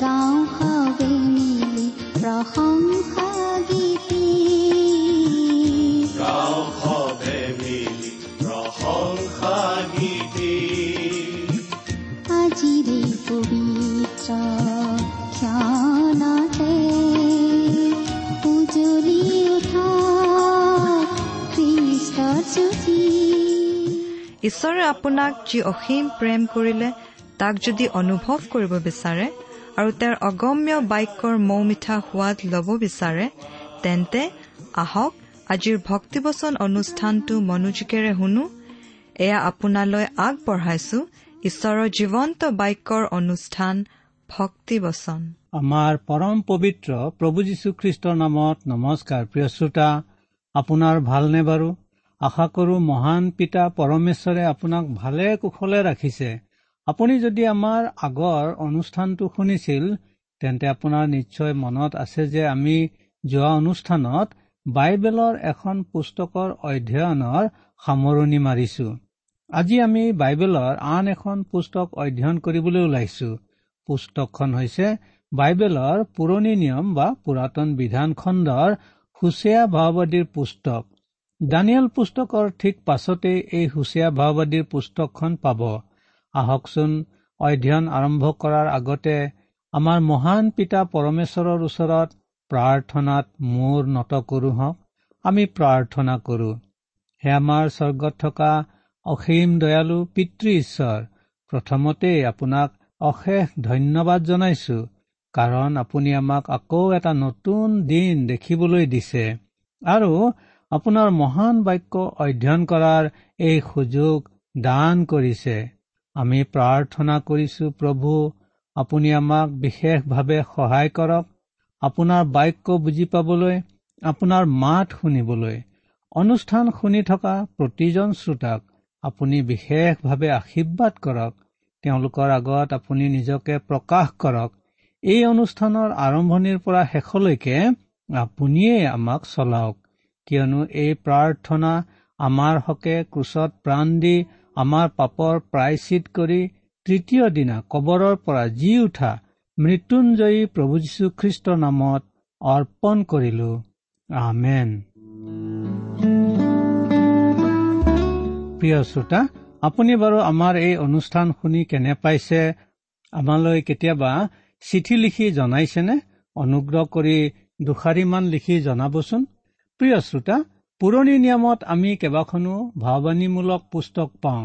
গাঁও সবে মিলি গীতি আজিৰে পবিত্ৰ ক্ষণতে উজলি উঠা খ্ৰীষ্টৰ জ্যোতি ঈশ্বৰে আপোনাক যি অসীম প্ৰেম কৰিলে তাক যদি অনুভৱ কৰিব বিচাৰে আৰু তেওঁৰ অগম্য বাক্যৰ মৌ মিঠা সোৱাদ ল'ব বিচাৰে তেন্তে আহক আজিৰ ভক্তিবচন অনুষ্ঠানটো মনোযোগেৰে শুনো। এয়া আপোনালৈ আগবঢ়াইছো ঈশ্বৰৰ জীৱন্ত বাক্যৰ অনুষ্ঠান ভক্তিবচন। আমাৰ পৰম পবিত্ৰ প্ৰভু যীশুখ্ৰীষ্টৰ নামত নমস্কাৰ প্ৰিয় শ্ৰোতা আপোনাৰ ভালনে বাৰু? আশা কৰো মহান পিতা পৰমেশ্বৰে আপোনাক ভালে কুশলে ৰাখিছে। আপুনি যদি আমাৰ আগৰ অনুষ্ঠানটো শুনিছিল তেন্তে আপোনাৰ নিশ্চয় মনত আছে যে আমি যোৱা অনুষ্ঠানত বাইবেলৰ এখন পুস্তকৰ অধ্যয়নৰ সামৰণি মাৰিছো। আজি আমি বাইবেলৰ আন এখন পুস্তক অধ্যয়ন কৰিবলৈ ওলাইছো। পুস্তকখন হৈছে বাইবেলৰ পুৰণি নিয়ম বা পুৰাতন বিধান খণ্ডৰ হুচীয়া ভাওবাদীৰ পুস্তক। দানিয়েল পুস্তকৰ ঠিক পাছতেই এই হুচীয়া ভাওবাদীৰ পুস্তকখন পাব। আহকচোন অধ্যয়ন আৰম্ভ কৰাৰ আগতে আমাৰ মহান পিতা পৰমেশ্বৰৰ ওচৰত প্ৰাৰ্থনাত মূৰ নত কৰো হওক আমি প্ৰাৰ্থনা কৰো। হে আমাৰ স্বৰ্গত থকা অসীম দয়ালু পিতৃ ঈশ্বৰ প্ৰথমতেই আপোনাক অশেষ ধন্যবাদ জনাইছো কাৰণ আপুনি আমাক আকৌ এটা নতুন দিন দেখিবলৈ দিছে আৰু আপোনাৰ মহান বাক্য অধ্যয়ন কৰাৰ এই সুযোগ দান কৰিছে। আমি প্ৰাৰ্থনা কৰিছো প্ৰভু আপুনি আমাক বিশেষভাৱে সহায় কৰক। আপোনাৰ বাক্য বুজি পাবলৈ আপোনাৰ মাত শুনিবলৈ। অনুষ্ঠান শুনি থকা প্ৰতিজন শ্ৰোতাক আপুনি বিশেষভাৱে আশীৰ্বাদ কৰক। তেওঁলোকৰ আগত আপুনি নিজকে প্ৰকাশ কৰক। এই অনুষ্ঠানৰ আৰম্ভণিৰ পৰা শেষলৈকে আপুনিয়ে আমাক চলাওক। কিয়নো এই প্ৰাৰ্থনা আমাৰ হকে ক্ৰোচত প্ৰাণ দি আমাৰ পাপৰ প্ৰায়চিত কৰি তৃতীয় দিনা কবৰৰ পৰা জি উঠা মৃত্যুঞ্জয়ী প্ৰভু যীশুখ্ৰীষ্টৰ নামত অৰ্পণ কৰিলো। আমেন। প্ৰিয় শ্ৰোতা আপুনি বাৰু আমাৰ এই অনুষ্ঠান শুনি কেনে পাইছে? আমালৈ কেতিয়াবা চিঠি লিখি জনাইছেনে? অনুগ্ৰহ কৰি দুষাৰিমান লিখি জনাবচোন। প্ৰিয় শ্ৰোতা পুৰণি নিয়মত আমি কেইবাখনো ভাৱবাণীমূলক পুস্তক পাওঁ।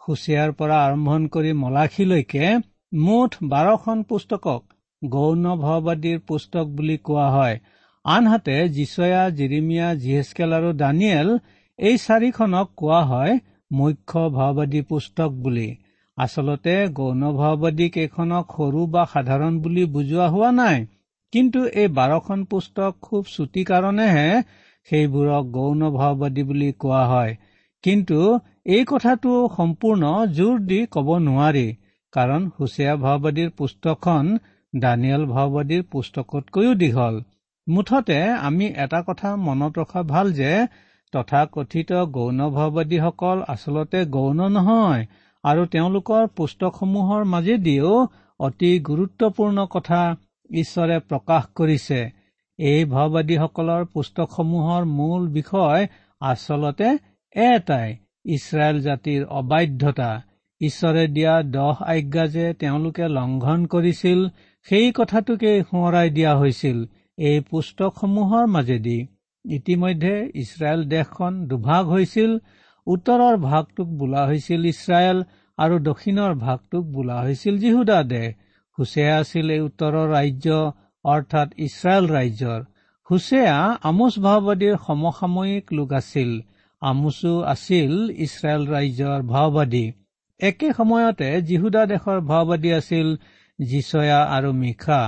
সুচিয়াৰ পৰা আৰম্ভ কৰি মলাখীলৈকে মুঠ বাৰখন পুস্তকক গৌণ ভাওবাদীৰ পুস্তক বুলি কোৱা হয়। আনহাতে জিচয়া জিৰিমিয়া জিহেচকেল আৰু দানিয়েল এই চাৰিখনক কোৱা হয় মুখ্য ভাওবাদী পুস্তক বুলি। আচলতে গৌণ ভাওবাদী কেইখনক সৰু বা সাধাৰণ বুলি বুজোৱা হোৱা নাই। কিন্তু এই বাৰখন পুস্তক খুব চুটি কাৰণেহে সেইবোৰক গৌণ ভাওবাদী বুলি কোৱা হয়। কিন্তু এই কথাটো সম্পূৰ্ণ জোৰ দি কব নোৱাৰি কাৰণ হুচীয়া ভাওবাদীৰ পুস্তকখন দানিয়েল ভাওবাদীৰ পুস্তকতকৈও দীঘল। মুঠতে আমি এটা কথা মনত ৰখা ভাল যে তথাকথিত গৌণ ভাওবাদীসকল আচলতে গৌণ নহয় আৰু তেওঁলোকৰ পুস্তকসমূহৰ মাজেদিও অতি গুৰুত্বপূৰ্ণ কথা ঈশ্বৰে প্ৰকাশ কৰিছে। এই ভাওবাদীসকলৰ পুস্তকসমূহৰ মূল বিষয় আচলতে এটাই ইছৰাইল জাতিৰ অবাধ্যতা। ঈশ্বৰে দিয়া দহ আজ্ঞা যে তেওঁলোকে লংঘন কৰিছিল সেই কথাটোকে সোঁৱৰাই দিয়া হৈছিল এই পুস্তকসমূহৰ মাজেদি। ইতিমধ্যে ইছৰাইল দেশখন দুভাগ হৈছিল উত্তৰৰ ভাগটোক বোলা হৈছিল ইছৰাইল আৰু দক্ষিণৰ ভাগটোক বোলা হৈছিল জিহুদা দেশ। হুচেয়া আছিল এই উত্তৰৰ ৰাজ্য অৰ্থাৎ ইছৰাইল ৰাজ্যৰ। হুচেয়া আমোচ ভাওবাদীৰ সমসাময়িক লোক আছিল। আমোচো আছিল ইছৰাইল ৰাজ্যৰ ভাওবাদী। একে সময়তে জিহুদা দেশৰ ভাওবাদী আছিল জিচয়া আৰু মিশা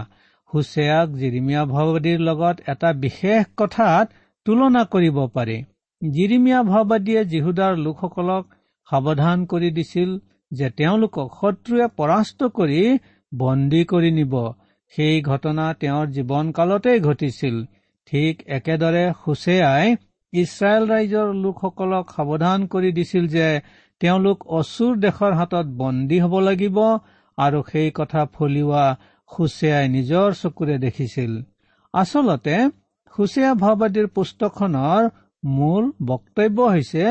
হুছেয়াক জিৰিমিয়া ভাওবাদীৰ লগত এটা বিশেষ কথাত তুলনা কৰিব পাৰি। জিৰিমিয়া ভাওবাদীয়ে জিহুদাৰ লোকসকলক সাৱধান কৰি দিছিল যে তেওঁলোকক শত্ৰুৱে পৰাস্ত কৰি বন্দী কৰি নিব। সেই ঘটনা তেওঁৰ জীৱনকালতেই ঘটিছিল। ঠিক একেদৰে হুছেয়াই ইছৰাইল ৰাইজৰ লোকসকলক সাৱধান কৰি দিছিল যে তেওঁলোক অচুৰ দেশৰ হাতত বন্দী হ'ব লাগিব আৰু সেই কথা ফলিওৱা হুছেয়াই নিজৰ চকুৰে দেখিছিল। আচলতে হুছেয়া ভাওবাদীৰ পুস্তকখনৰ মূল বক্তব্য হৈছে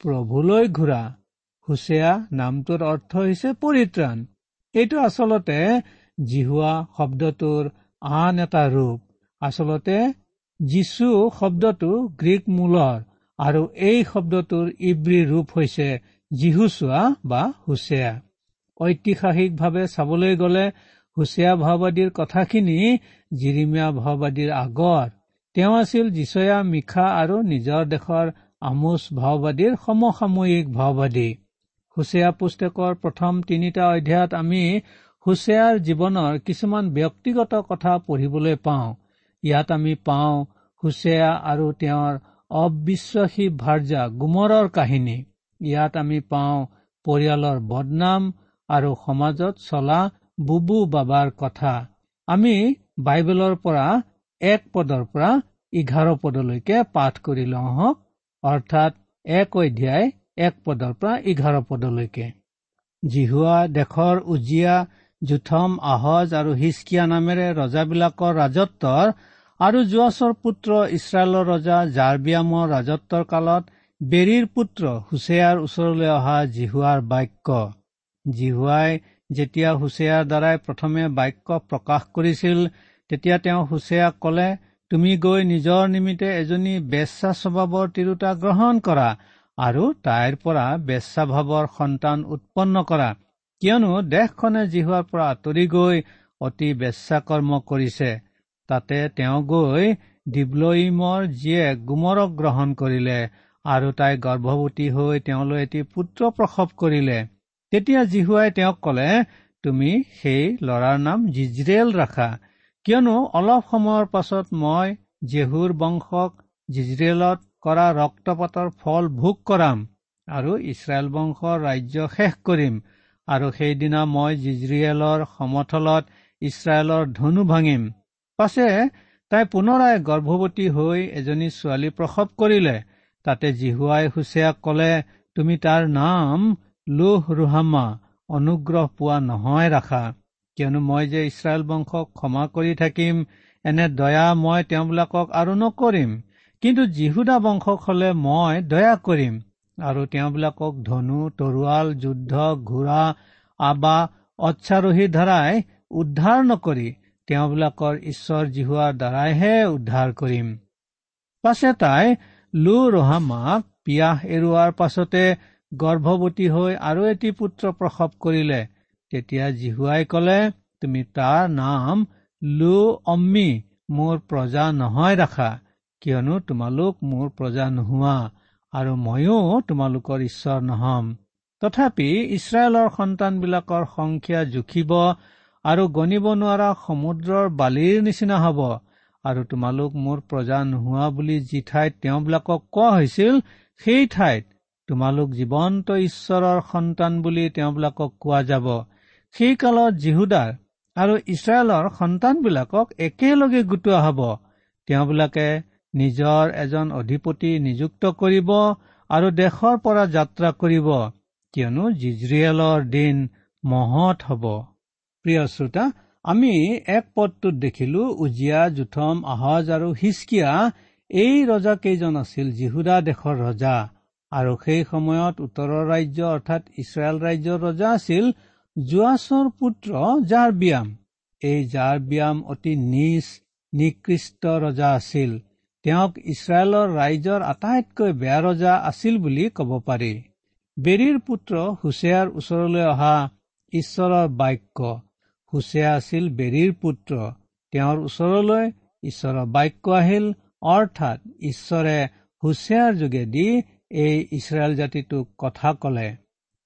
প্ৰভুলৈ ঘূৰা। হুছেয়া নামটোৰ অৰ্থ হৈছে পৰিত্ৰাণ। এইটো আচলতে জিহুৱা শব্দটোৰ আন এটা ৰূপ। আচলতে যীচু শব্দটো গ্ৰীক মূলৰ আৰু এই শব্দটোৰ ইব্ৰী ৰূপ হৈছে জিহুচোৱা বা হুছেয়া ঐতিহাসিকভাৱে চাবলৈ গ'লে হুছেয়া ভাওবাদীৰ কথাখিনি জিৰিমীয়া ভাওবাদীৰ আগৰ। তেওঁ আছিল যিচয়া মিশা আৰু নিজৰ দেশৰ আমোচ ভাওবাদীৰ সমসাময়িক ভাওবাদী। হুছেয়া পুস্তকৰ প্ৰথম তিনিটা অধ্যায়ত আমি হুছেয়াৰ জীৱনৰ কিছুমান ব্যক্তিগত কথা পঢ়িবলৈ পাওঁ। ইয়াত আমি পাওঁ হুছেয়া আৰু তেওঁৰ অবিশ্বাসী ভাৰ্যা গুমৰৰ কাহিনী। ইয়াত আমি পাওঁ পৰিয়ালৰ বদনাম আৰু সমাজত চলা বুবু বাবাৰ কথা। আমি বাইবেলৰ পৰা এক পদৰ পৰা এঘাৰ পদলৈকে পাঠ কৰি লওঁ হওক অৰ্থাৎ এক অধ্যায় এক পদৰ পৰা এঘাৰ পদলৈকে। জিহুৱা দেশৰ উজিয়া জুথম আহজ আৰু হিচকিয়া নামেৰে ৰজাবিলাকৰ ৰাজত্বৰ আৰু যোৱাছৰ পুত্ৰ ইছৰাইলৰ ৰজা জাৰবিয়ামৰ ৰাজত্বৰ কালত বেৰীৰ পুত্ৰ হুছেয়াৰ ওচৰলৈ অহা জিহুৱাৰ বাক্য। জিহুৱাই যেতিয়া হুছেয়াৰ দ্বাৰাই প্ৰথমে বাক্য প্ৰকাশ কৰিছিল তেতিয়া তেওঁ হুছেয়াক কলে তুমি গৈ নিজৰ নিমিত্তে এজনী বেচা স্বভাৱৰ তিৰোতা গ্ৰহণ কৰা আৰু তাইৰ পৰা বেচাভাৱৰ সন্তান উৎপন্ন কৰা। কিয়নো দেশখনে জিহুৱাৰ পৰা আঁতৰি গৈ অতি বেচাকৰ্ম কৰিছে। তাতে তেওঁ গৈ ডিব্লইমৰ জীয়েক গুমৰক গ্ৰহণ কৰিলে আৰু তাই গৰ্ভৱতী হৈ তেওঁলৈ এটি পুত্ৰ প্ৰসৱ কৰিলে। তেতিয়া জিহুৱাই তেওঁক কলে তুমি সেই ল'ৰাৰ নাম জিজৰেল ৰাখা। কিয়নো অলপ সময়ৰ পাছত মই জেহুৰ বংশক জিজৰেলত কৰা ৰক্তপাতৰ ফল ভোগ কৰাম আৰু ইছৰাইল বংশৰ ৰাজ্য শেষ কৰিম। আৰু সেইদিনা মই জিজৰিয়েলৰ সমথলত ইছৰাইলৰ ধনু ভাঙিম। পাছে তাই পুনৰাই গৰ্ভৱতী হৈ এজনী ছোৱালী প্ৰসৱ কৰিলে। তাতে জিহুৱাই হুছেয়াক কলে তুমি তাৰ নাম লোহ ৰোহামা অনুগ্ৰহ পোৱা নহয় ৰাখা। কিয়নো মই যে ইছৰাইল বংশক ক্ষমা কৰি থাকিম এনে দয়া মই তেওঁবিলাকক আৰু নকৰিম। কিন্তু যীহুদা বংশক হলে মই দয়া কৰিম। আৰু তেওঁবিলাকক ধনু তৰোৱাল যুদ্ধ ঘোঁৰা আবা অচ্ছাৰোহীৰ দ্বাৰাই উদ্ধাৰ নকৰি তেওঁবিলাকৰ ঈশ্বৰ জিহুৱাৰ দ্বাৰাইহে উদ্ধাৰ কৰিম। পাছে তাই লো ৰহামাক পিয়াহ এৰুৱাৰ পাছতে গৰ্ভৱতী হৈ আৰু এটি পুত্ৰ প্ৰসৱ কৰিলে। তেতিয়া জিহুৱাই কলে তুমি তাৰ নাম লো অম্মি মোৰ প্ৰজা নহয় ৰাখা। কিয়নো তোমালোক মোৰ প্ৰজা নোহোৱা। আৰু ময়ো তোমালোকৰ ঈশ্বৰ নহম। তথাপি ইছৰাইলৰ সন্তানবিলাকৰ সংখ্যা জুখিব আৰু গণিব নোৱাৰা সমুদ্ৰৰ বালিৰ নিচিনা হ'ব আৰু তোমালোক মোৰ প্ৰজা নোহোৱা বুলি যি ঠাইত তেওঁবিলাকক কোৱা হৈছিল সেই ঠাইত তোমালোক জীৱন্ত ঈশ্বৰৰ সন্তান বুলি তেওঁবিলাকক কোৱা যাব। সেই কালত জিহুদাৰ আৰু ইছৰাইলৰ সন্তানবিলাকক একেলগে গোটোৱা হ'ব। তেওঁবিলাকে নিজৰ এজন অধিপতি নিযুক্ত কৰিব আৰু দেশৰ পৰা যাত্ৰা কৰিব কিয়নো জিজৰিয়েলৰ দিন মহৎ হ'ব। প্ৰিয় শ্ৰোতা আমি এক পদটোত দেখিলো উজিয়া জুথম আহজ আৰু হিচকিয়া এই ৰজাকেইজন আছিল জিহুদা দেশৰ ৰজা আৰু সেই সময়ত উত্তৰৰ ৰাজ্য অৰ্থাৎ ইছৰাইল ৰাজ্যৰ ৰজা আছিল জোৱাছৰ পুত্ৰ জাৰ ব্যায়াম এই জাৰ ব্যায়াম অতি নিজ নিকৃষ্ট ৰজা আছিল। তেওঁক ইছৰাইলৰ ৰাইজৰ আটাইতকৈ বেয়া ৰজা আছিল বুলি ক'ব পাৰি। বেৰীৰ পুত্ৰ হুছেয়াৰ ওচৰলৈ অহা ঈশ্বৰৰ বাক্য হুছেয়া আছিল বেৰীৰ পুত্ৰ তেওঁৰ ওচৰলৈ ঈশ্বৰৰ বাক্য আহিল অৰ্থাৎ ঈশ্বৰে হুছেয়াৰ যোগেদি এই ইছৰাইল জাতিটোক কথা কলে।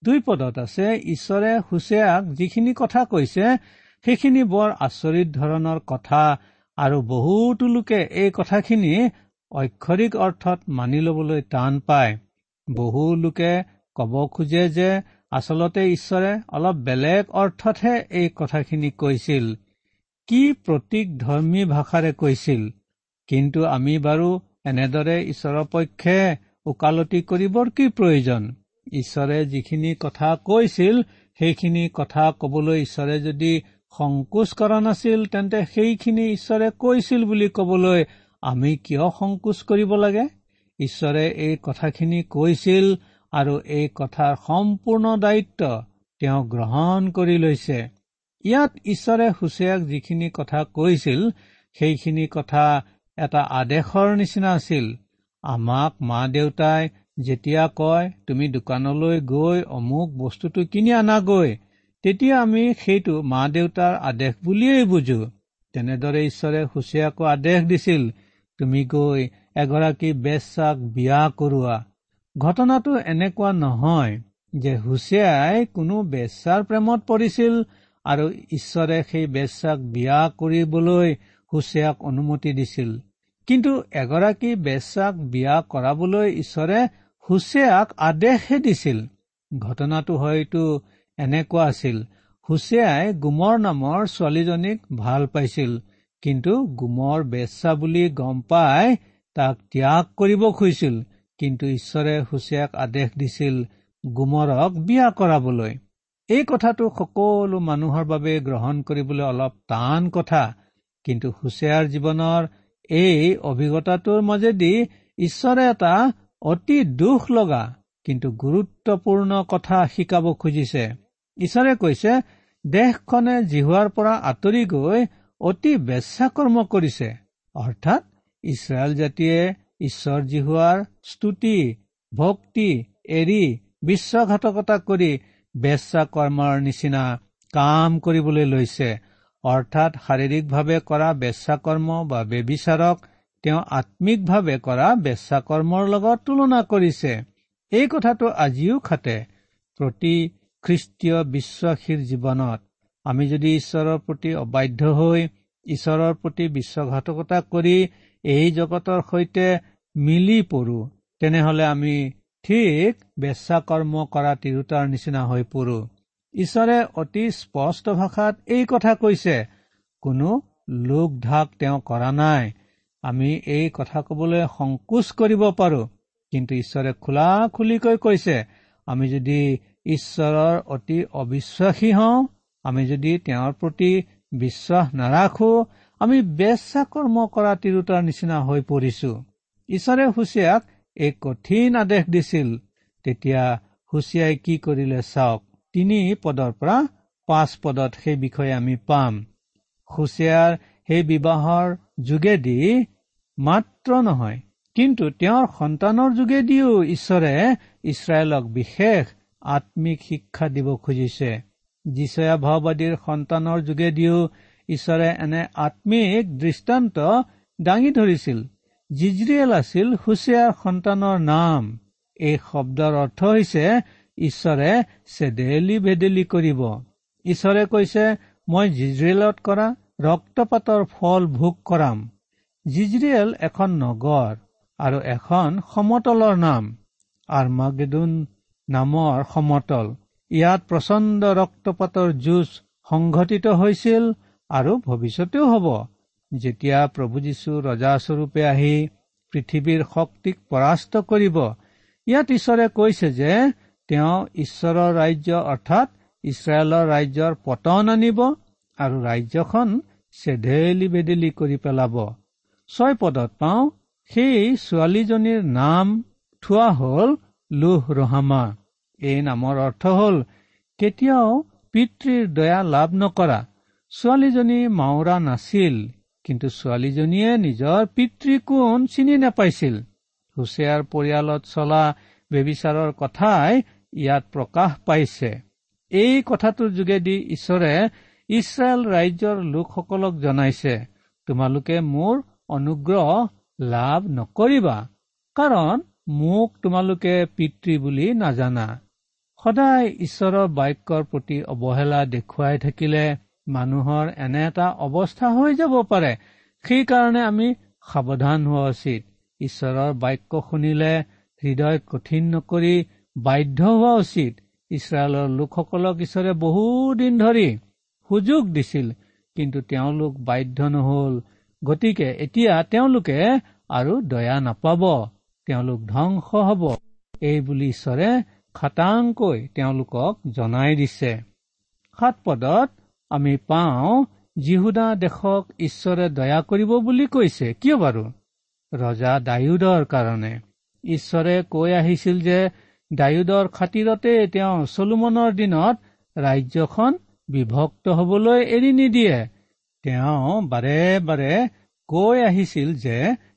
দুই পদত আছে ঈশ্বৰে হুছেয়াক যিখিনি কথা কৈছে সেইখিনি বৰ আচৰিত ধৰণৰ কথা আৰু বহুতো লোকে এই কথাখিনি অক্ষৰিক অৰ্থত মানি ল'বলৈ টান পায়। বহু লোকে ক'ব খোজে যে আচলতে ঈশ্বৰে অলপ বেলেগ অৰ্থতহে এই কথাখিনি কৈছিল। কি প্ৰতীক ধৰ্মী ভাষাৰে কৈছিল? কিন্তু আমি বাৰু এনেদৰে ঈশ্বৰৰ পক্ষে ওকালতি কৰিবৰ কি প্ৰয়োজন? ঈশ্বৰে যিখিনি কথা কৈছিল সেইখিনি কথা কবলৈ ঈশ্বৰে যদি সংকোচ কৰা নাছিল তেন্তে সেইখিনি ঈশ্বৰে কৈছিল বুলি কবলৈ আমি কিয় সংকোচ কৰিব লাগে? ঈশ্বৰে এই কথাখিনি কৈছিল আৰু এই কথাৰ সম্পূৰ্ণ দায়িত্ব তেওঁ গ্ৰহণ কৰি লৈছে। ইয়াত ঈশ্বৰে হুচেয়াক যিখিনি কথা কৈছিল সেইখিনি কথা এটা আদেশৰ নিচিনা আছিল। আমাক মা দেউতাই যেতিয়া কয় তুমি দোকানলৈ গৈ অমুক বস্তুটো কিনি আনাগৈ তেতিয়া আমি সেইটো মা দেউতাৰ আদেশ বুলিয়েই বুজো। তেনেদৰে ঈশ্বৰে হুচেয়াকো আদেশ দিছিল তুমি গৈ এগৰাকী বেচাক বিয়া কৰোৱা। ঘটনাটো এনেকুৱা নহয় যে হুচেয়াই কোনো বেচাৰ প্ৰেমত পৰিছিল আৰু ঈশ্বৰে সেই বেচাক বিয়া কৰিবলৈ হুচেয়াক অনুমতি দিছিল। কিন্তু এগৰাকী বেচাক বিয়া কৰাবলৈ ঈশ্বৰে হুচেয়াক আদেশহে দিছিল। ঘটনাটো হয়তো এনেকুৱা আছিল। হুচেয়াই গুমৰ নামৰ ছোৱালীজনীক ভাল পাইছিল কিন্তু গুমৰ বেচা বুলি গম পাই তাক ত্যাগ কৰিব খুজিছিল কিন্তু ঈশ্বৰে হুচেয়াক আদেশ দিছিল গুমৰক বিয়া কৰাবলৈ। এই কথাটো সকলো মানুহৰ বাবে গ্ৰহণ কৰিবলৈ অলপ টান কথা কিন্তু হুচেয়াৰ জীৱনৰ এই অভিজ্ঞতাটোৰ মাজেদি ঈশ্বৰে এটা অতি দুখ লগা কিন্তু গুৰুত্বপূৰ্ণ কথা শিকাব খুজিছে। ঈশ্বৰে কৈছে দেশখনে জিহুৱাৰ পৰা আঁতৰি গৈ অতি বেচাকৰ্ম কৰিছে। অৰ্থাৎ ইছৰাইল জাতিয়ে ঈশ্বৰ জিহুৱাৰ স্তুতি ভক্তি এৰি বিশ্বঘাতকতা কৰি বেচা কৰ্মৰ নিচিনা কাম কৰিবলৈ লৈছে। অৰ্থাৎ শাৰীৰিকভাৱে কৰা বেচা কৰ্ম বা বেবিচাৰক তেওঁ আত্মিকভাৱে কৰা বেচা কৰ্মৰ লগত তুলনা কৰিছে। এই কথাটো আজিও খাটে। প্ৰতি খ্ৰীষ্টীয় বিশ্বাসীৰ জীৱনত। আমি যদি ঈশ্বৰৰ প্ৰতি অবাধ্য হৈ ঈশ্বৰৰ প্ৰতি বিশ্বঘাতকতা কৰি এই জগতৰ সৈতে মিলি পৰো তেনেহলে আমি ঠিক বেচা কৰ্ম কৰা তিৰোতাৰ নিচিনা হৈ পৰো। ঈশ্বৰে অতি স্পষ্ট ভাষাত এই কথা কৈছে কোনো লোক ঢাক তেওঁ কৰা নাই। আমি এই কথা কবলৈ সংকোচ কৰিব পাৰো কিন্তু ঈশ্বৰে খোলা খুলিকৈ কৈছে আমি যদি ঈশ্বৰৰ অতি অবিশ্বাসী হওঁ আমি যদি তেওঁৰ প্ৰতি বিশ্বাস নাৰাখো আমি বেচা কৰ্ম কৰা তিৰোতাৰ নিচিনা হৈ পৰিছো। ঈশ্বৰে হুচিয়াক এক কঠিন আদেশ দিছিল। তেতিয়া হুচিয়াই কি কৰিলে চাওক তিনি পদৰ পৰা পাঁচ পদত সেই বিষয়ে আমি পাম। হুচিয়াৰ সেই বিবাহৰ যোগেদি মাত্ৰ নহয় কিন্তু তেওঁৰ সন্তানৰ যোগেদিও ঈশ্বৰে ইছৰাইলক বিশেষ আত্মিক শিক্ষা দিব খুজিছে। যিচয়া ভাওবাদীৰ সন্তানৰ যোগেদিও ঈশ্বৰে এনে আত্মিক দৃষ্টান্ত দাঙি ধৰিছিল। জিজৰিয়েল আছিল হুচিয়াৰ সন্তানৰ নাম। এই শব্দৰ অৰ্থ হৈছে ঈশ্বৰে চেদেলি ভেদেলি কৰিব। ঈশ্বৰে কৈছে মই জিজৰিয়েলত কৰা ৰক্তপাতৰ ফল ভোগ কৰাম। জিজৰিয়েল এখন নগৰ আৰু এখন সমতলৰ নাম। আৰ্মাগেডুন নামৰ সমতল। ইয়াত প্ৰচণ্ড ৰক্তপাতৰ যুঁজ সংঘটিত হৈছিল আৰু ভৱিষ্যতেও হ'ব। যেতিয়া প্ৰভু যীশু ৰজাস্বৰূপে আহি পৃথিৱীৰ শক্তিক পৰাস্ত কৰিব ইয়াত ঈশ্বৰে কৈছে যে তেওঁ ঈশ্বৰৰ ৰাজ্য অৰ্থাৎ ইছৰাইলৰ ৰাজ্যৰ পতন আনিব আৰু ৰাজ্যখন চেধেলি বেদেলি কৰি পেলাব। ছয় পদত পাওঁ সেই ছোৱালীজনীৰ নাম থোৱা হল লোহ ৰহামা। এই নামৰ অৰ্থ হল কেতিয়াও পিতৃৰ দয়া লাভ নকৰা। ছোৱালীজনী মাওৰা নাছিল কিন্তু ছোৱালীজনীয়ে নিজৰ পিতৃ কোন চিনি নাপাইছিল। হুছেয়াৰ পৰিয়ালত চলা বেবিচাৰৰ কথাই ইয়াত প্ৰকাশ পাইছে। এই কথাটোৰ যোগেদি ঈশ্বৰে ইছৰাইল ৰাজ্যৰ লোকসকলক জনাইছে তোমালোকে মোৰ অনুগ্ৰহ লাভ নকৰিবা কাৰণ মোক তোমালোকে পিতৃ বুলি নাজানা। সদায় ঈশ্বৰৰ বাক্যৰ প্ৰতি অৱহেলা দেখুৱাই থাকিলে মানুহৰ এনে এটা অৱস্থা হৈ যাব পাৰে। সেইকাৰণে আমি সাৱধান হোৱা উচিত। ঈশ্বৰৰ বাক্য শুনিলে হৃদয় কঠিন নকৰি বাধ্য হোৱা উচিত। ইছৰাইলৰ লোকসকলক ঈশ্বৰে বহুদিন ধৰি সুযোগ দিছিল কিন্তু তেওঁলোক বাধ্য নহল। গতিকে এতিয়া তেওঁলোকে আৰু দয়া নাপাব। তেওঁলোক ধ্বংস হব। এই বুলি ঈশ্বৰে খাটাংকৈ তেওঁলোকক জনাই দিছে। সাত পদত আমি পাওঁ জিহুদা দেশক ঈশ্বৰে দয়া কৰিব বুলি কৈছে কিয় বাৰু? ৰজা ডায়ুদৰ কাৰণে। ঈশ্বৰে কৈ আহিছিল যে ডায়ুদৰ খাতিৰতে তেওঁ চলোমনৰ দিনত ৰাজ্যখন বিভক্ত হবলৈ এৰি নিদিয়ে। তেওঁ বাৰে বাৰে কৈ আহিছিল যে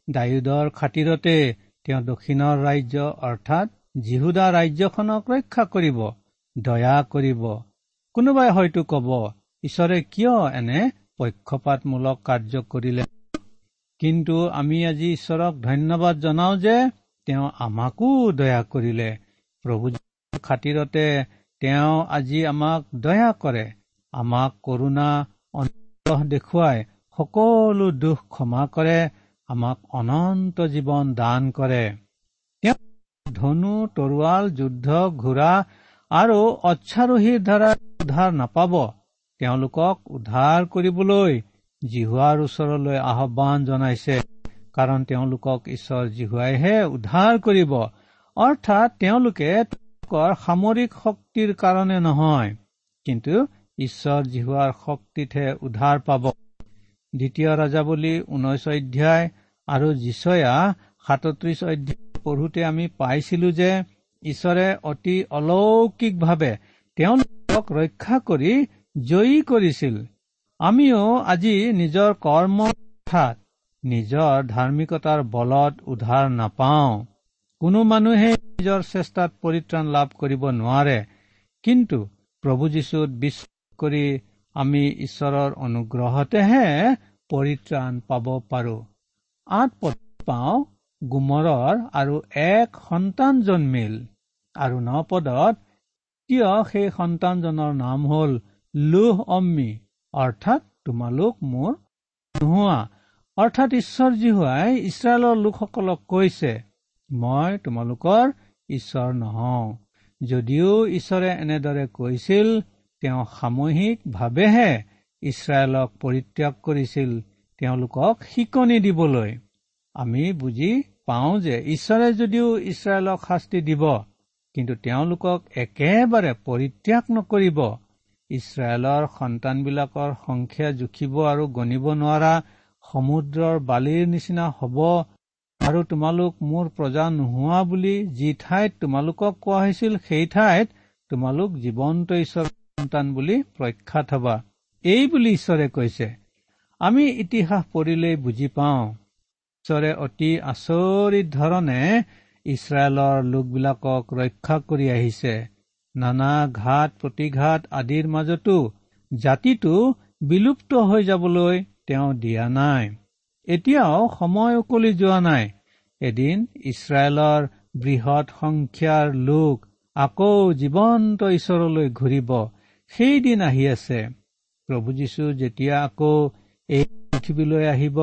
ডায়ুদৰ খাতিৰতে তেওঁ দক্ষিণৰ ৰাজ্য অৰ্থাৎ জিহুদা ৰাজ্যখনক ৰক্ষা কৰিব দয়া কৰিব। কোনোবাই হয়তো কব ঈশ্বৰে কিয় এনে পক্ষপাতমূলক কাৰ্য কৰিলে? কিন্তু আমি আজি ঈশ্বৰক ধন্যবাদ জনাওঁ যে তেওঁ আমাকো দয়া কৰিলে। প্ৰভু খাতিৰতে তেওঁ আজি আমাক দয়া কৰে আমাক কৰোণা অনুগ্ৰহ দেখুৱাই সকলো দুখ ক্ষমা কৰে আমাক অনন্ত জীৱন দান কৰে। ধনু তৰোৱাল যুদ্ধ ঘোঁৰা আৰু অশ্বাৰোহীৰ দ্বাৰা উদ্ধাৰ নাপাব। তেওঁলোকক উদ্ধাৰ কৰিবলৈ জিহুৱাৰ ওচৰলৈ আহ্বান জনাইছে কাৰণ তেওঁলোকক ঈশ্বৰ জিহুৱাইহে উদ্ধাৰ কৰিব। অৰ্থাৎ তেওঁলোকে তেওঁলোকৰ সামৰিক শক্তিৰ কাৰণে নহয় কিন্তু ঈশ্বৰ জিহুৱাৰ শক্তিতহে উদ্ধাৰ পাব। দ্বিতীয় ৰাজাৱলী ঊনৈশ অধ্যায় আৰু যিচয়া সাতত্ৰিশ অধ্যায় পঢ়োতে আমি পাইছিলো যে ঈশ্বৰে অতি অলৌকিকভাৱে তেওঁলোকক ৰক্ষা কৰি জয়ী কৰিছিল। আমিও আজি নিজৰ কৰ্ম অৰ্থাৎ নিজৰ ধাৰ্মিকতাৰ বলত উদ্ধাৰ নাপাওঁ। কোনো মানুহে নিজৰ চেষ্টাত পৰিত্ৰাণ লাভ কৰিব নোৱাৰে। কিন্তু প্ৰভু যীশুত বিশ্বাস কৰি আমি ঈশ্বৰৰ অনুগ্ৰহতেহে পৰিত্ৰাণ পাব পাৰো। আঠ পাওঁ গুমৰৰ আৰু এক সন্তান জন্মিল। আৰু ন পদত কিয় সেই সন্তানজনৰ নাম হল লোহ অম্মি? অৰ্থাৎ তোমালোক মোৰ নোহোৱা। অৰ্থাৎ ঈশ্বৰজী হোৱাই ইছৰাইলৰ লোকসকলক কৈছে মই তোমালোকৰ ঈশ্বৰ নহওঁ। যদিও ঈশ্বৰে এনেদৰে কৈছিল তেওঁ সামূহিকভাৱেহে ইছৰাইলক পৰিত্যাগ কৰিছিল তেওঁলোকক শিকনি দিবলৈ। আমি বুজি পাওঁ যে ঈশ্বৰে যদিও ইছৰাইলক শাস্তি দিব কিন্তু তেওঁলোকক একেবাৰে পৰিত্যাগ নকৰিব। ইছৰাইলৰ সন্তানবিলাকৰ সংখ্যা জুখিব আৰু গণিব নোৱাৰা সমুদ্ৰৰ বালিৰ নিচিনা হ'ব আৰু তোমালোক মোৰ প্ৰজা নোহোৱা বুলি যি ঠাইত তোমালোকক কোৱা হৈছিল সেই ঠাইত তোমালোক জীৱন্ত ঈশ্বৰৰ সন্তান বুলি প্ৰখ্যাত হবা। এই বুলি ঈশ্বৰে কৈছে। আমি ইতিহাস পঢ়িলেই বুজি পাওঁ। ঈশ্বৰে অতি আচৰিত ধৰণে ইছৰাইলৰ লোকবিলাকক ৰক্ষা কৰি আহিছে। নানা ঘাট প্ৰতিঘাত আদিৰ মাজতো জাতিটো বিলুপ্ত হৈ যাবলৈ তেওঁ দিয়া নাই। এতিয়াও সময় উকলি যোৱা নাই। এদিন ইছৰাইলৰ বৃহৎ সংখ্যাৰ লোক আকৌ জীৱন্ত ঈশ্বৰলৈ ঘূৰিব। সেইদিন আহি আছে। প্ৰভু যীশু যেতিয়া আকৌ এই পৃথিৱীলৈ আহিব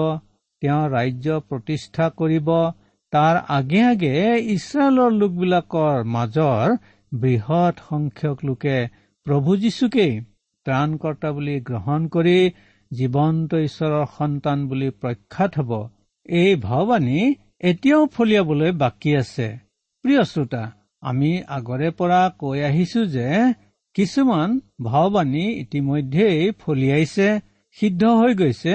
তেওঁ ৰাজ্য প্ৰতিষ্ঠা কৰিব তাৰ আগে আগে ইছৰাইলৰ লোকবিলাকৰ মাজৰ বৃহৎ সংখ্যক লোকে প্ৰভু যীশুকেই ত্ৰাণকৰ্তা বুলি গ্ৰহণ কৰি জীৱন্ত ঈশ্বৰৰ সন্তান বুলি প্ৰখ্যাত হ'ব। এই ভাৱবাণী এতিয়াও ফলিয়াবলৈ বাকী আছে। প্ৰিয় শ্ৰোতা আমি আগৰে পৰা কৈ আহিছো যে কিছুমান ভাৱবাণী ইতিমধ্যেই ফলিয়াইছে সিদ্ধ হৈ গৈছে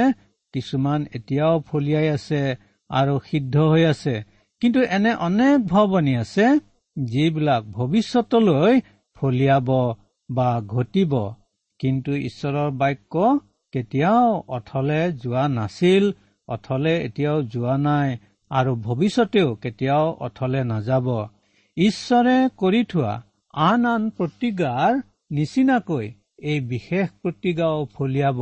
কিছুমান এতিয়াও ফলিয়াই আছে আৰু সিদ্ধ হৈ আছে। কিন্তু এনে অনেক ভাৱবাণী আছে যিবিলাক ভৱিষ্যতলৈ ফলিয়াব বা ঘটিব। কিন্তু ঈশ্বৰৰ বাক্য কেতিয়াও অথলে যোৱা নাছিল অথলে এতিয়াও যোৱা নাই আৰু ভৱিষ্যতেও কেতিয়াও অথলে নাযাব। ঈশ্বৰে কৰি থোৱা আন আন প্ৰতিজ্ঞাৰ নিচিনাকৈ এই বিশেষ প্ৰতিজ্ঞাও ফলিয়াব।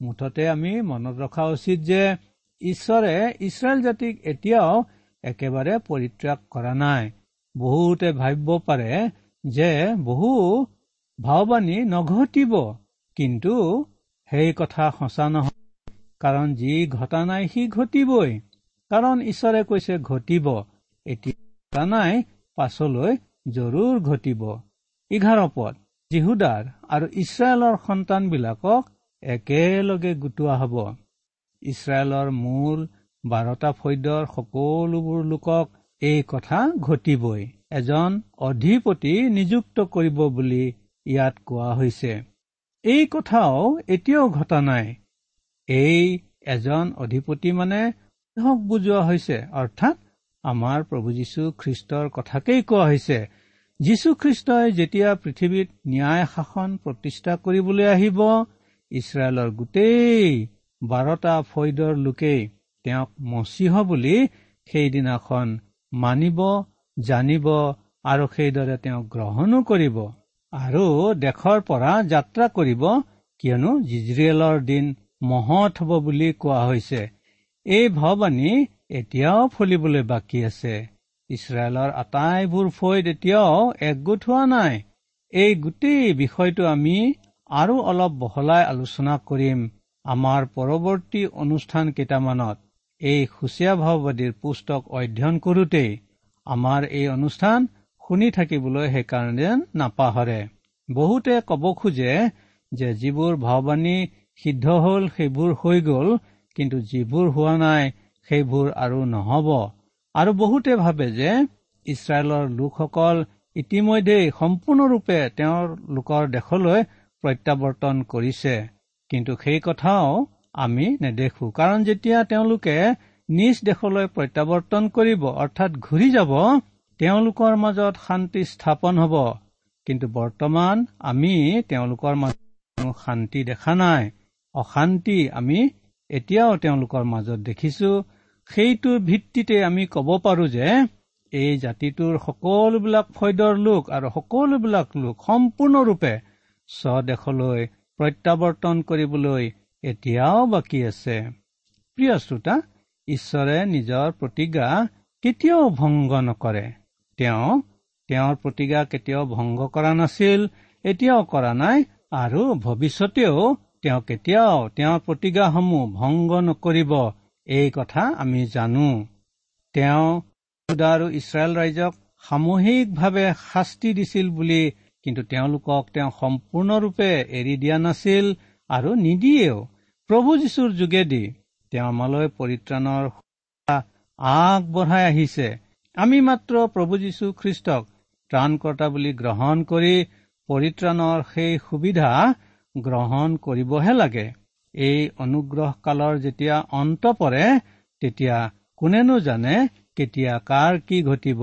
মুঠতে আমি মনত ৰখা উচিত যে ঈশ্বৰে ইছৰাইল জাতিক এতিয়াও একেবাৰে পৰিত্যাগ কৰা নাই। বহুতে ভাবিব পাৰে যে বহু ভাওবাণী নঘটিব কিন্তু সেই কথা সঁচা নহয়। কাৰণ যি ঘটা নাই সি ঘটিবই। কাৰণ ঈশ্বৰে কৈছে ঘটিব। এতিয়া নাই পাছলৈ জৰুৰ ঘটিব। এঘাৰ পদ। জিহুদাৰ আৰু ইছৰাইলৰ সন্তানবিলাকক একেলগে গোটোৱা হ'ব। ইছৰাইলৰ মূল বাৰটা ফৈদৰ সকলোবোৰ লোকক এই কথা ঘটিবই। এজন অধিপতি নিযুক্ত কৰিব বুলি ইয়াত কোৱা হৈছে। এই কথাও এতিয়াও ঘটা নাই। এই এজন অধিপতি মানে বুজোৱা হৈছে অৰ্থাৎ আমাৰ প্ৰভু যীশু খ্ৰীষ্টৰ কথাকেই কোৱা হৈছে। যীশুখ্ৰীষ্টই যেতিয়া পৃথিৱীত ন্যায় শাসন প্ৰতিষ্ঠা কৰিবলৈ আহিব ইছৰাইলৰ গোটেই বাৰটা ফৈদৰ লোকেই তেওঁক মচিহ বুলি সেইদিনাখন মানিব জানিব আৰু সেইদৰে তেওঁক গ্ৰহণো কৰিব আৰু দেশৰ পৰা যাত্ৰা কৰিব কিয়নো জিজৰিয়েলৰ দিন মহৎ হব বুলি কোৱা হৈছে। এই ভৱানী এতিয়াও ফলিবলৈ বাকী আছে। ইছৰাইলৰ আটাইবোৰ ফৈদ এতিয়াও একগোট হোৱা নাই। এই গোটেই বিষয়টো আমি আৰু অলপ বহলাই আলোচনা কৰিম আমাৰ পৰৱৰ্তী অনুষ্ঠান কেইটামানত। এই সুচীয়া ভাৱবাদীৰ পুস্তক অধ্যয়ন কৰোতেই আমাৰ এই অনুষ্ঠান শুনি থাকিবলৈ সেইকাৰণে নাপাহৰে। বহুতে কব খোজে যে যিবোৰ ভাৱবাণী সিদ্ধ হল সেইবোৰ হৈ গল কিন্তু যিবোৰ হোৱা নাই সেইবোৰ আৰু নহব। আৰু বহুতে ভাবে যে ইছৰাইলৰ লোকসকল ইতিমধ্যেই সম্পূৰ্ণৰূপে তেওঁৰ লোকৰ দেশলৈ প্ৰত্যাৱৰ্তন কৰিছে। কিন্তু সেই কথাও আমি নেদেখো। কাৰণ যেতিয়া তেওঁলোকে নিজ দেশলৈ প্ৰত্যাৱৰ্তন কৰিব অৰ্থাৎ ঘূৰি যাব তেওঁলোকৰ মাজত শান্তি স্থাপন হ'ব। কিন্তু বৰ্তমান আমি তেওঁলোকৰ মাজত শান্তি দেখা নাই। অশান্তি আমি এতিয়াও তেওঁলোকৰ মাজত দেখিছো। সেইটোৰ ভিত্তিতে আমি ক'ব পাৰো যে এই জাতিটোৰ সকলোবিলাক ফৈদৰ লোক আৰু সকলোবিলাক লোক সম্পূৰ্ণৰূপে স্বদেশলৈ প্ৰত্যাৱৰ্তন কৰিবলৈ এতিয়াও বাকী আছে। প্ৰিয় শ্ৰোতা ঈশ্বৰে নিজৰ প্ৰতিজ্ঞা কেতিয়াও ভংগ নকৰে। তেওঁ তেওঁৰ প্ৰতিজ্ঞা কেতিয়াও ভংগ কৰা নাছিল এতিয়াও কৰা নাই আৰু ভৱিষ্যতেও তেওঁ কেতিয়াও তেওঁৰ প্ৰতিজ্ঞাসমূহ ভংগ নকৰিব। এই কথা আমি জানো। তেওঁ আৰু ইছৰাইল ৰাইজক সামূহিকভাৱে শাস্তি দিছিল বুলি কিন্তু তেওঁলোকক তেওঁ সম্পূৰ্ণৰূপে এৰি দিয়া নাছিল আৰু নিদিয়েও প্ৰভু যীশুৰ যোগেদি তেওঁ আমালৈ পৰিত্ৰাণৰ আগবঢ়াই আহিছে। আমি মাত্ৰ প্ৰভু যীশু খ্ৰীষ্টক ত্ৰাণকৰ্তা বুলি গ্ৰহণ কৰি পৰিত্ৰাণৰ সেই সুবিধা গ্ৰহণ কৰিবহে লাগে। এই অনুগ্ৰহ কালৰ যেতিয়া অন্ত পৰে তেতিয়া কোনেনো জানে কেতিয়া কাৰ কি ঘটিব।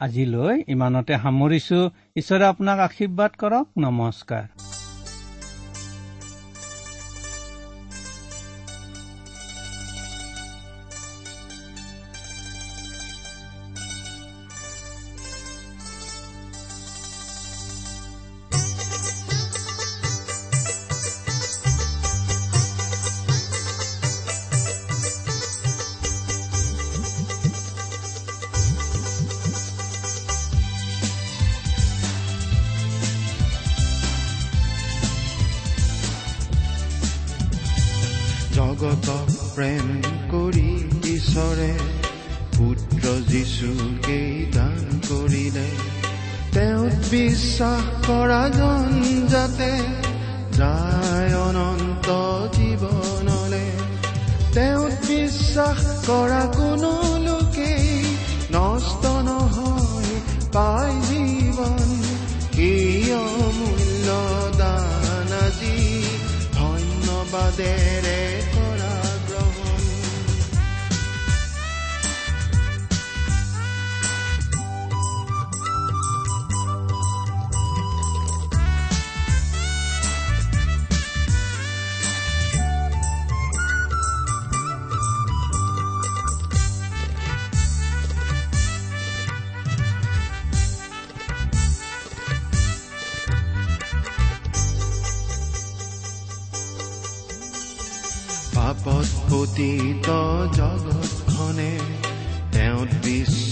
আজিলৈ ইমানতে সামৰিছো। ঈশ্বৰে আপোনাক আশীৰ্বাদ কৰক। নমস্কাৰ। প্ৰেম কৰি ঈশ্বৰে পুত্ৰ যীশুকেই দান কৰিলে। তেওঁত বিশ্বাস কৰা জন যাতে যায় অনন্ত জীৱনলে। তেওঁত বিশ্বাস কৰা কোনো লোকেই নষ্ট নহয় পাই জীৱন। এই অমূল্য দান আজি ধন্যবাদেৰে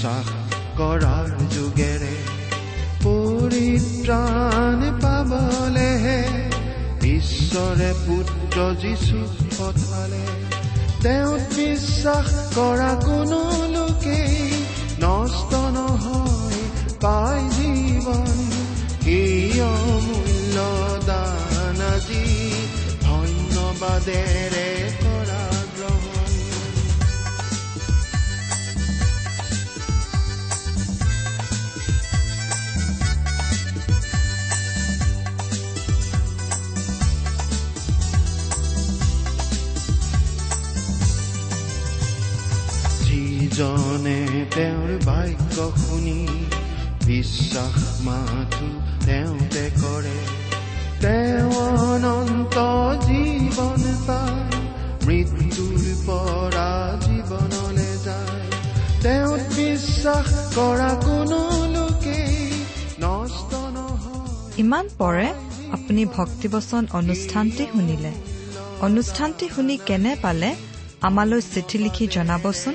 বিশ্বাস কৰাৰ যোগেৰে পৰিত্ৰাণ পাবলেহে ঈশ্বৰে পুত্ৰ যিচু পঠালে তেওঁত বিশ্বাস কৰা কোনো লোকেই নষ্ট নহয় পাই জীৱন সেই অমূল্য দান আজি ধন্যবাদেৰে যিজনে তেওঁৰ বাক্য শুনি বিশ্বাস মাথো তেওঁতে কৰে। তেওঁ অনন্ত জীৱন পায় মৃত্যুৰ পৰা জীৱনলে যায়। তেওঁত বিশ্বাস কৰা কোনো লোকেই নষ্ট নহয়। ইমান পৰে আপুনি ভক্তিবচন অনুষ্ঠানটি শুনিলে। অনুষ্ঠানটি শুনি কেনে পালে আমালৈ চিঠি লিখি জনাবচোন।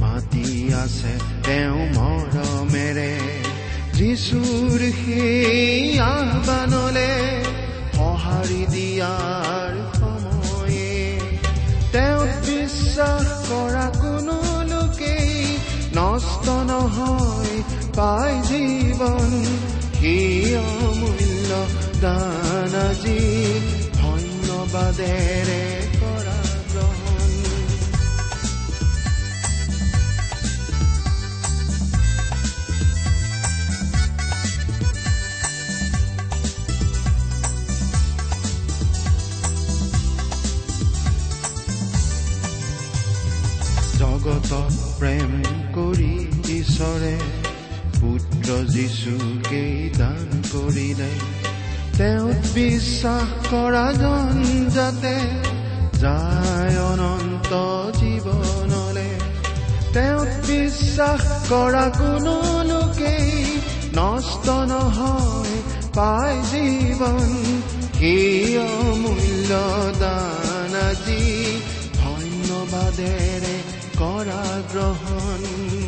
মাতি আছে তেওঁ মৰমেৰে যিচুৰ সেই আহ্বানলে সঁহাৰি দিয়াৰ সময়ে তেওঁ বিশ্বাস কৰা কোনো লোকেই নষ্ট নহয় পাই জীৱন সেই অমূল্য দান আজি ধন্যবাদেৰে প্ৰেম কৰি ঈশ্বৰে পুত্ৰ যিচুকেই দান কৰিলে। তেওঁত বিশ্বাস কৰা জন যাতে যায় অনন্ত জীৱনলে। তেওঁত বিশ্বাস কৰা কোনো লোকেই নষ্ট নহয় পাই জীৱন। সেই অমূল্য দান আজি ধন্যবাদেৰে কৰা গ্ৰহণ